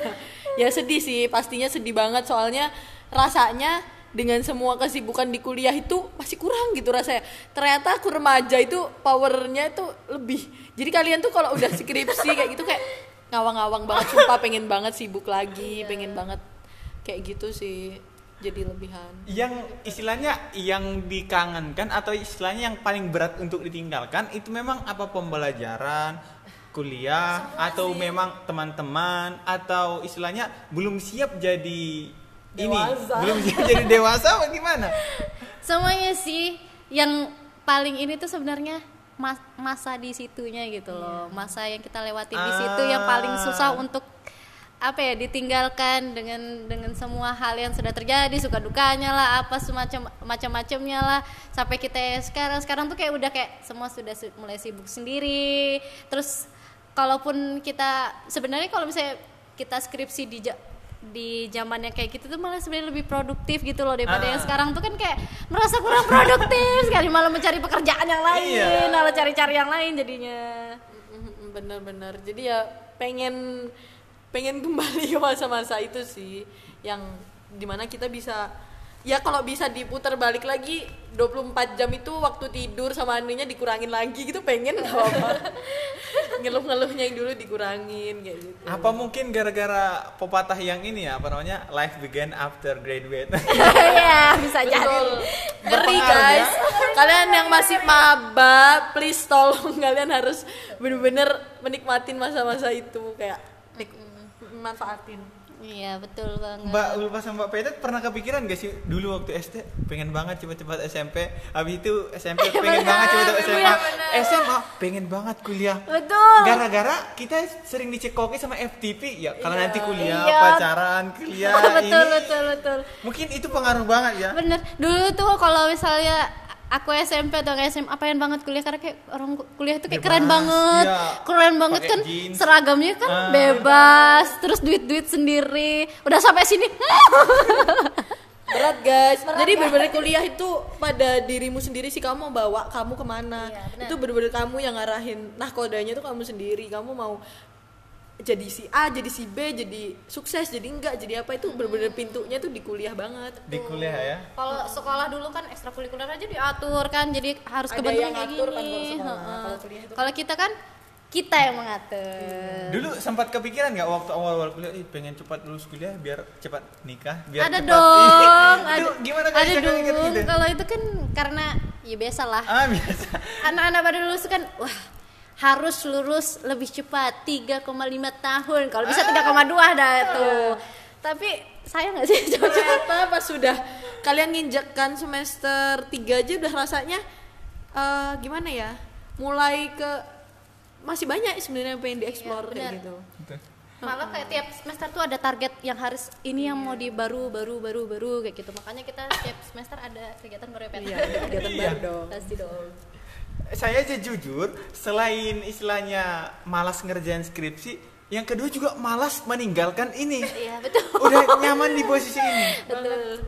*laughs* ya sedih sih pastinya sedih banget. Soalnya rasanya dengan semua kesibukan di kuliah itu masih kurang gitu rasanya. Ternyata aku remaja itu powernya itu lebih. Jadi kalian tuh kalau udah skripsi kayak gitu kayak ngawang-ngawang banget sumpah pengen banget sibuk lagi pengen banget kayak gitu sih jadi lebihan. Yang istilahnya yang dikangenkan atau istilahnya yang paling berat untuk ditinggalkan itu memang apa? Pembelajaran, kuliah atau memang teman-teman atau istilahnya belum siap jadi ini, belum *laughs* jadi dewasa apa gimana? semuanya sih yang paling ini tuh sebenarnya mas- masa di situnya gitu loh. Masa yang kita lewati di situ yang paling susah untuk apa ya ditinggalkan dengan dengan semua hal yang sudah terjadi suka dukanya lah apa semacam macam-macamnya lah. Sampai kita ya sekarang sekarang tuh kayak udah kayak semua sudah su- mulai sibuk sendiri. Terus kalaupun kita sebenarnya kalau misalnya kita skripsi di di zaman yang kayak gitu tuh malah sebenarnya lebih produktif gitu loh daripada Ah. yang sekarang tuh kan kayak merasa kurang produktif sekali malah mencari pekerjaan yang lain Iya. malah cari-cari yang lain jadinya Bener-bener. Jadi ya pengen pengen kembali ke masa-masa itu sih yang di mana kita bisa ya kalau bisa diputar balik lagi 24 jam itu waktu tidur sama anunya dikurangin lagi gitu pengen gak *laughs* ngeluh-ngeluhnya yang dulu dikurangin kayak gitu Apa mungkin gara-gara pepatah yang ini ya, apa namanya? Life began after graduate. *laughs* ya bisa jadi. Ngeri Berpengaruh guys. Kalian yang masih maba, please tolong *laughs* kalian harus bener-bener menikmatin masa-masa itu kayak nik- manfaatin. Iya betul banget Mbak Ulfa sama Mbak Petet pernah kepikiran gak sih dulu waktu SD pengen banget cepat-cepat SMP, habis itu SMP *laughs* pengen banget cepat-cepat SMA, SMA pengen banget kuliah. betul Gara-gara kita sering dicekoki sama FTP ya, kalau nanti kuliah, Iya. pacaran, kuliah *laughs* betul ini. betul betul Mungkin itu pengaruh banget ya. bener dulu tuh kalau misalnya aku SMP atau SMA pengen banget kuliah karena kayak orang ku- kuliah tuh kayak Bebas, keren banget iya. keren banget kan jeans. seragamnya kan Ah. bebas terus duit duit sendiri udah sampai sini *laughs* Berat guys. Jadi bener-bener kuliah itu pada dirimu sendiri sih kamu mau bawa kamu ke mana. Iya, itu bener-bener kamu yang ngarahin. Nah kodenya tuh kamu sendiri. Kamu mau jadi si A, jadi si B, jadi sukses, jadi enggak, jadi apa itu bener-bener pintunya tuh di kuliah banget. Di kuliah ya. kalau sekolah dulu kan ekstrakurikuler aja diatur kan jadi harus Ada kebentuk yang kayak ngatur kan gini kalau kuliah itu kan- kalau kita kan kita yang mengatur Dulu sempat kepikiran nggak waktu awal-awal kuliah, Ih, pengen cepat lulus kuliah biar cepat nikah, biar ada cepat *laughs* dong Itu ada gimana ada dong gitu? kalau itu kan karena ya biasalah Ah biasa. anak-anak pada lulus kan wah harus lulus lebih cepat 3,5 tahun. Kalau bisa 3,2 dah tuh tapi saya nggak sih? Ternyata pas sudah kalian nginjekkan semester 3 aja udah rasanya eh, gimana ya? Mulai ke masih banyak sebenarnya yang pengen dieksplor Iya, kayak gitu. Malah kayak tiap semester tuh ada target yang harus ini yang mau di baru baru baru baru kayak gitu. Makanya kita tiap semester ada kegiatan baru ya iya ada kegiatan Iya. baru dong. Pasti dong Saya aja jujur, selain istilahnya malas ngerjain skripsi, yang kedua juga malas meninggalkan ini. iya betul Udah nyaman di posisi ini. betul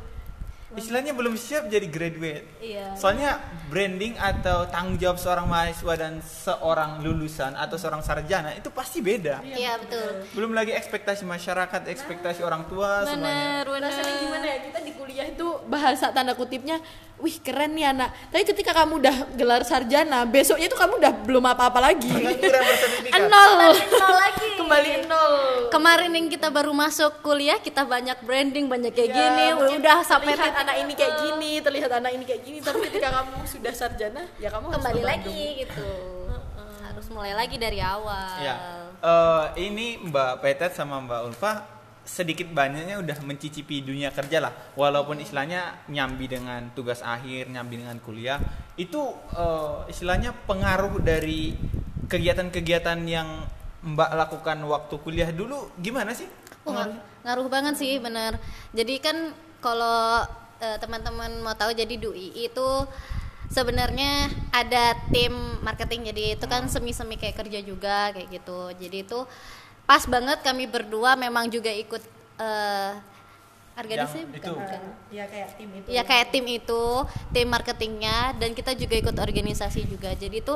Istilahnya belum siap jadi graduate. iya. Soalnya branding atau tanggung jawab seorang mahasiswa dan seorang lulusan atau seorang sarjana itu pasti beda. iya betul. Belum lagi ekspektasi masyarakat, ekspektasi orang tua semuanya. bener rasanya bener gimana ya? Kita di kuliah itu bahasa tanda kutipnya wih keren nih anak. Tapi ketika kamu udah gelar sarjana besoknya itu kamu udah belum apa-apa lagi. *laughs* Nol. Nol lagi. Kembali nol. Kemarin yang kita baru masuk kuliah kita banyak branding banyak kayak Ya, gini. udah sampai anak ini kayak gini terlihat anak ini kayak gini tapi ketika kamu sudah sarjana ya kamu harus kembali ke lagi gitu. Harus mulai lagi dari awal. Ya, eh, ini Mbak Petet sama Mbak Ulfa sedikit banyaknya udah mencicipi dunia kerja lah, walaupun istilahnya nyambi dengan tugas akhir, nyambi dengan kuliah, itu eh, istilahnya pengaruh dari kegiatan-kegiatan yang Mbak lakukan waktu kuliah dulu gimana sih? Oh, ngar- ngaruh banget sih bener. Jadi kan kalau eh, teman-teman mau tahu jadi DUI itu sebenarnya ada tim marketing jadi itu kan semi-semi kayak kerja juga kayak gitu jadi itu pas banget kami berdua memang juga ikut eh organisasi Yang bukan, itu. bukan. ya kayak tim itu Ya kayak tim itu, tim marketingnya dan kita juga ikut organisasi juga. Jadi itu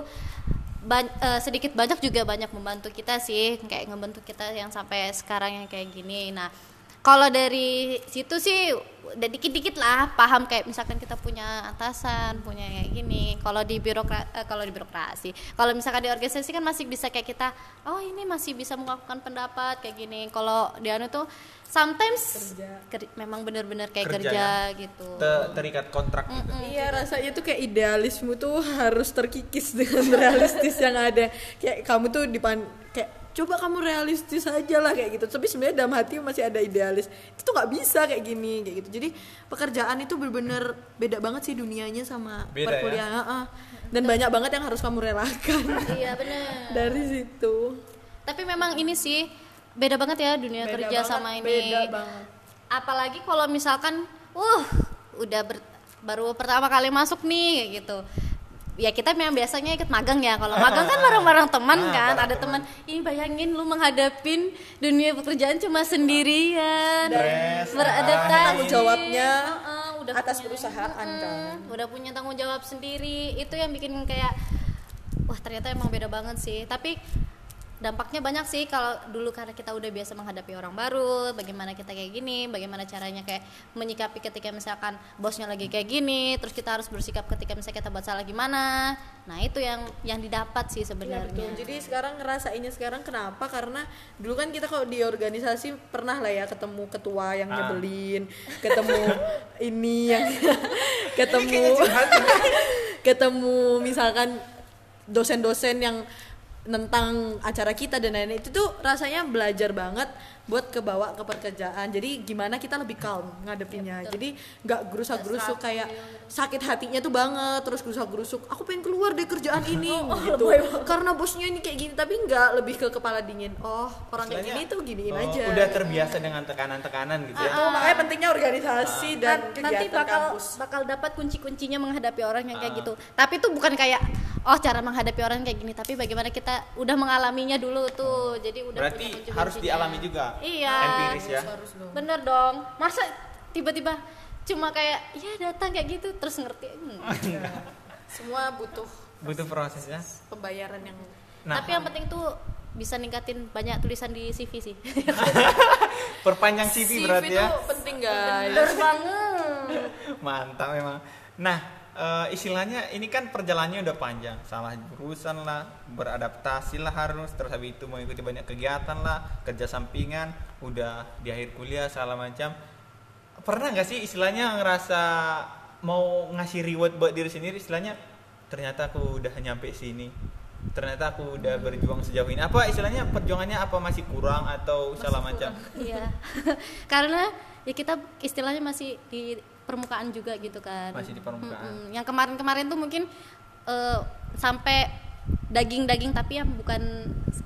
ban- eh, sedikit banyak juga banyak membantu kita sih, kayak ngebentuk kita yang sampai sekarang yang kayak gini. Nah, kalau dari situ sih udah dikit-dikit lah paham kayak misalkan kita punya atasan, punya kayak gini. Kalau di birokra eh, kalau di birokrasi, kalau misalkan di organisasi kan masih bisa kayak kita, oh ini masih bisa melakukan pendapat kayak gini. Kalau di anu tuh sometimes ker- memang bener-bener kayak Kerja kerja, ya. gitu. Te- terikat kontrak gitu. Iya rasanya tuh kayak idealisme tuh harus terkikis dengan *laughs* realistis yang ada. Kayak kamu tuh dipan kayak coba kamu realistis aja lah kayak gitu. Tapi sebenarnya dalam hati masih ada idealis. Itu tuh nggak bisa kayak gini kayak gitu. Jadi pekerjaan itu bener-bener beda banget sih dunianya sama Beda ya? perkuliahan. Heeh. Dan banyak banget yang harus kamu relakan Iya bener. *laughs* dari situ. Tapi memang ini sih beda banget ya dunia Beda kerja banget, sama ini. beda banget. Apalagi kalau misalkan, uh, udah ber- baru pertama kali masuk nih kayak gitu. Ya kita memang biasanya ikut magang ya. Kalau magang kan bareng-bareng teman Ah, kan. bareng ada teman. ini bayangin lu menghadapin dunia pekerjaan cuma sendirian. Stres, beradaptasi tanggung jawabnya Heeh, udah atas punya- perusahaan kan. Mm, udah punya tanggung jawab sendiri. Itu yang bikin kayak wah ternyata emang beda banget sih. Tapi dampaknya banyak sih kalau dulu karena kita udah biasa menghadapi orang baru bagaimana kita kayak gini bagaimana caranya kayak menyikapi ketika misalkan bosnya lagi kayak gini terus kita harus bersikap ketika misalnya kita buat salah gimana nah itu yang yang didapat sih Iya sebenarnya betul. Jadi sekarang ngerasainnya sekarang kenapa? Karena dulu kan kita kalau di organisasi pernah lah ya ketemu ketua yang Ah. nyebelin, ketemu *laughs* ini yang ketemu *laughs* ketemu misalkan dosen-dosen yang tentang acara kita dan lain-lain itu tuh rasanya belajar banget buat kebawa ke pekerjaan. Jadi gimana kita lebih calm ngadepinnya. Jadi nggak gerusak gerusuk kayak sakit hatinya tuh banget terus gerusak gerusuk aku pengen keluar dari kerjaan ini *laughs* gitu. karena bosnya ini kayak gini tapi nggak lebih ke kepala dingin oh orang kayak Istilahnya, gini tuh giniin oh, aja. Udah terbiasa dengan tekanan-tekanan gitu ya. Itu makanya pentingnya organisasi dan Nan- nanti kegiatan bakal kampus. bakal dapat kunci-kuncinya menghadapi orang yang kayak gitu. Tapi itu bukan kayak oh cara menghadapi orang kayak gini, tapi bagaimana kita udah mengalaminya dulu tuh. Jadi udah Berarti punya harus dialami juga. Iya. Empiris ya. Bener dong. Masa tiba-tiba cuma kayak ya datang kayak gitu terus ngerti. Hmm. *laughs* semua butuh Butuh prosesnya. pembayaran yang Nah, Tapi yang penting tuh bisa ningkatin banyak tulisan di CV sih. *laughs* perpanjang CV, berarti ya. tuh penting guys Bener banget. *laughs* Mantap memang. Nah, eh, istilahnya ini kan perjalanannya udah panjang. Salah jurusan lah, beradaptasi lah harus, terus habis itu mengikuti banyak kegiatan lah, kerja sampingan, udah di akhir kuliah segala macam. Pernah nggak sih istilahnya ngerasa mau ngasih reward buat diri sendiri istilahnya ternyata aku udah nyampe sini ternyata aku udah berjuang sejauh ini apa istilahnya perjuangannya apa masih kurang atau segala macam Iya. *laughs* Karena ya kita istilahnya masih di permukaan juga gitu kan. Masih di permukaan. Mm-mm. Yang kemarin-kemarin tuh mungkin eh, sampai daging-daging tapi yang bukan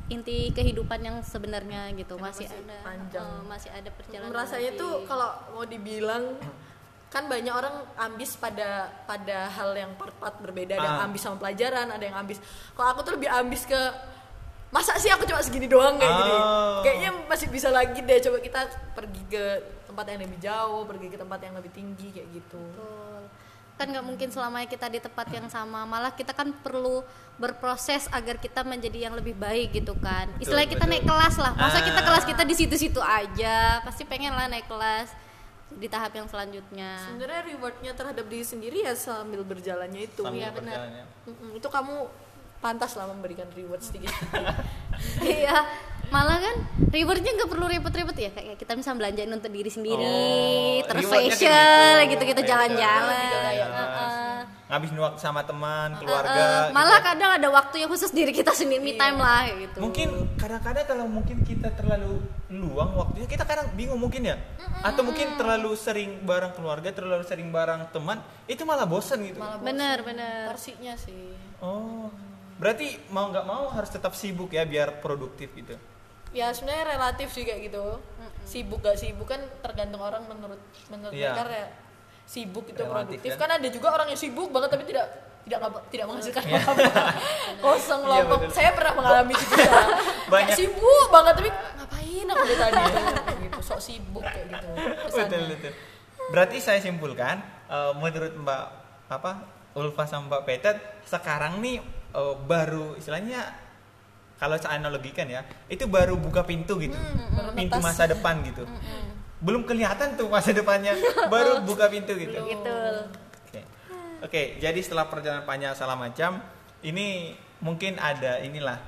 inti kehidupan yang sebenarnya gitu. Masih, masih ada panjang. eh, masih ada perjalanan. rasanya tuh kalau mau dibilang kan banyak orang ambis pada pada hal yang part-part berbeda ada yang Ah. ambis sama pelajaran ada yang ambis kalau aku tuh lebih ambis ke masa sih aku cuma segini doang kayak gini Oh. kayaknya masih bisa lagi deh coba kita pergi ke tempat yang lebih jauh pergi ke tempat yang lebih tinggi kayak gitu Betul. kan nggak mungkin selamanya kita di tempat yang sama malah kita kan perlu berproses agar kita menjadi yang lebih baik gitu kan Betul, istilahnya kita betul. naik kelas lah masa kita Ah. kelas kita di situ-situ aja pasti pengen lah naik kelas di tahap yang selanjutnya sebenarnya rewardnya terhadap diri sendiri ya sambil berjalannya itu Sambil Iya, benar. perjalanannya. Mm-mm, itu kamu pantas lah memberikan reward sedikit *laughs* iya malah kan rewardnya nggak perlu repot-repot ya kayak kita bisa belanjain untuk diri sendiri Oh, terus facial gitu. gitu-gitu Facial, jalan-jalan. Jalan-jalan. Heeh. ngabisin waktu sama teman keluarga gitu. Malah ya. kadang ada waktu yang khusus diri kita sendiri me time lah kayak gitu. Mungkin kadang-kadang kalau mungkin kita terlalu luang waktunya kita kadang bingung mungkin ya. Atau mungkin terlalu sering bareng keluarga terlalu sering bareng teman itu malah bosan gitu. Bener bener. Porsinya sih. Oh. Berarti mau nggak mau harus tetap sibuk ya biar produktif gitu ya sebenarnya relatif sih kayak gitu sibuk gak sibuk kan tergantung orang menurut menurut Iya. mereka ya sibuk itu Relatif produktif ya. kan ada juga orang yang sibuk banget tapi tidak tidak ngapa- tidak menghasilkan Iya. apa-apa *laughs* kosong Iya, lompok betul. saya pernah mengalami itu juga *laughs* Banyak. kayak sibuk banget tapi ngapain aku dari tadi gitu sok sibuk kayak gitu betul kesannya. betul berarti saya simpulkan eh, menurut mbak apa Ulfa sama mbak Petet sekarang nih eh, baru istilahnya kalau saya analogikan ya itu baru buka pintu gitu. Pintu menetas. masa depan gitu. Belum kelihatan tuh masa depannya *laughs* baru buka pintu gitu. Gitu Oke, Oke, jadi setelah perjalanan panjang segala macam, ini mungkin ada inilah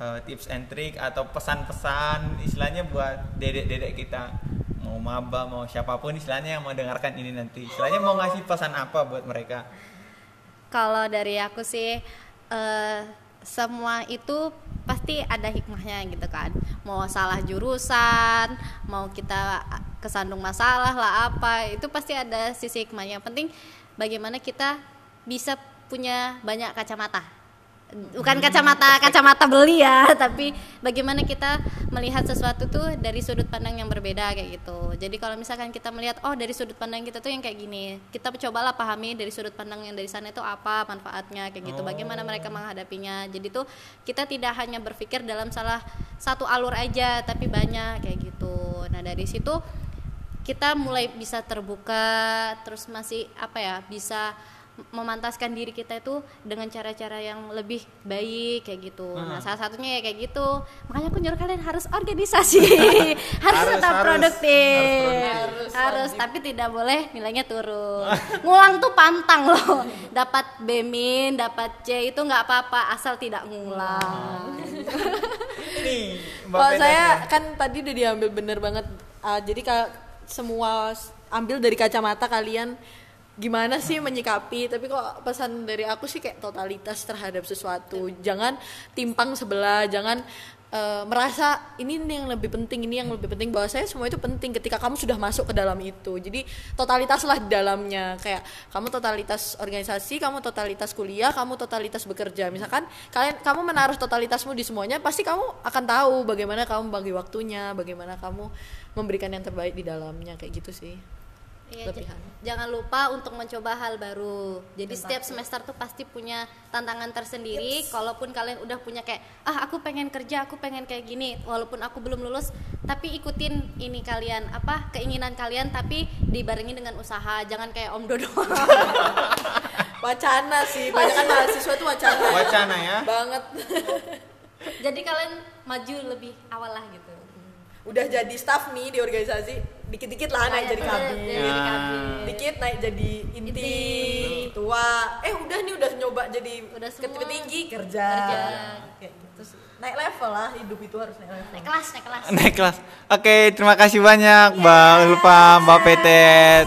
eh, tips and trick atau pesan-pesan istilahnya buat dedek-dedek kita. Mau maba mau siapa pun istilahnya yang mendengarkan ini nanti. Istilahnya mau ngasih pesan apa buat mereka? Kalau dari aku sih eh, semua itu pasti ada hikmahnya gitu kan. Mau salah jurusan mau kita kesandung masalah lah apa itu pasti ada sisi hikmahnya. Penting bagaimana kita bisa punya banyak kacamata bukan kacamata kacamata beli ya *laughs* tapi bagaimana kita melihat sesuatu tuh dari sudut pandang yang berbeda kayak gitu. Jadi kalau misalkan kita melihat oh dari sudut pandang kita tuh yang kayak gini kita cobalah pahami dari sudut pandang yang dari sana itu apa manfaatnya kayak gitu bagaimana mereka menghadapinya. Jadi tuh kita tidak hanya berpikir dalam salah satu alur aja tapi banyak kayak gitu. Nah dari situ kita mulai bisa terbuka terus masih apa ya bisa memantaskan diri kita itu dengan cara-cara yang lebih baik kayak gitu. Nah, salah satunya ya kayak gitu. Makanya aku nyuruh kalian harus organisasi. *laughs* harus, Harus, tetap harus. produktif. Harus Harus, tapi tidak boleh nilainya turun. *laughs* Ngulang tuh pantang loh. Dapat B min, dapat C itu nggak apa-apa asal tidak ngulang. Ini *laughs* Mbak Kalau saya ya. kan tadi udah diambil bener banget. Ah, jadi ka- semua ambil dari kacamata kalian gimana sih menyikapi tapi kok pesan dari aku sih kayak totalitas terhadap sesuatu. Jangan timpang sebelah jangan eh, merasa ini yang lebih penting ini yang lebih penting. Bahwa saya semua itu penting ketika kamu sudah masuk ke dalam itu. Jadi totalitas lah di dalamnya. Kayak kamu totalitas organisasi kamu totalitas kuliah kamu totalitas bekerja. Misalkan kalian kamu menaruh totalitasmu di semuanya pasti kamu akan tahu bagaimana kamu bagi waktunya bagaimana kamu memberikan yang terbaik di dalamnya. Kayak gitu sih Iya, Lebihan. jangan lupa untuk mencoba hal baru. Jadi setiap semester tuh pasti punya tantangan tersendiri. Kalaupun kalian udah punya kayak, ah aku pengen kerja, aku pengen kayak gini, walaupun aku belum lulus, tapi ikutin ini kalian apa keinginan kalian, tapi dibarengi dengan usaha. Jangan kayak Om Dodo. *laughs* wacana sih banyak kan mahasiswa itu wacana Wacana ya. banget Jadi kalian maju lebih awal lah gitu. udah jadi staff nih di organisasi dikit-dikit lah naik jadi kabin Jadi kabin. dikit naik jadi inti, Inti. tua eh udah nih udah nyoba jadi Udah tinggi kerja. Kerja. kayak gitu sih naik level lah hidup itu harus naik level Naik kelas, naik kelas. Naik kelas. Oke, terima kasih banyak Mbak Ulfa, Mbak Petet.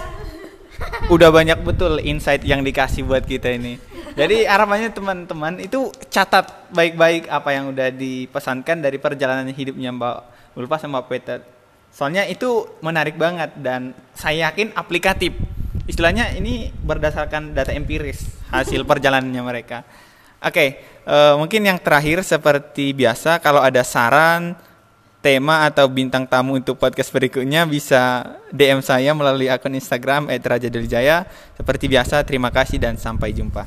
*laughs* Udah banyak betul insight yang dikasih buat kita ini. Jadi harapannya teman-teman itu catat baik-baik apa yang udah dipesankan dari perjalanan hidupnya Mbak Ulfa sama Mbak Petet. Soalnya itu menarik banget dan saya yakin aplikatif. Istilahnya ini berdasarkan data empiris hasil *laughs* perjalanannya mereka. Oke, eh, mungkin yang terakhir seperti biasa kalau ada saran, tema atau bintang tamu untuk podcast berikutnya bisa DM saya melalui akun Instagram @rajadeljaya. Seperti biasa, terima kasih dan sampai jumpa.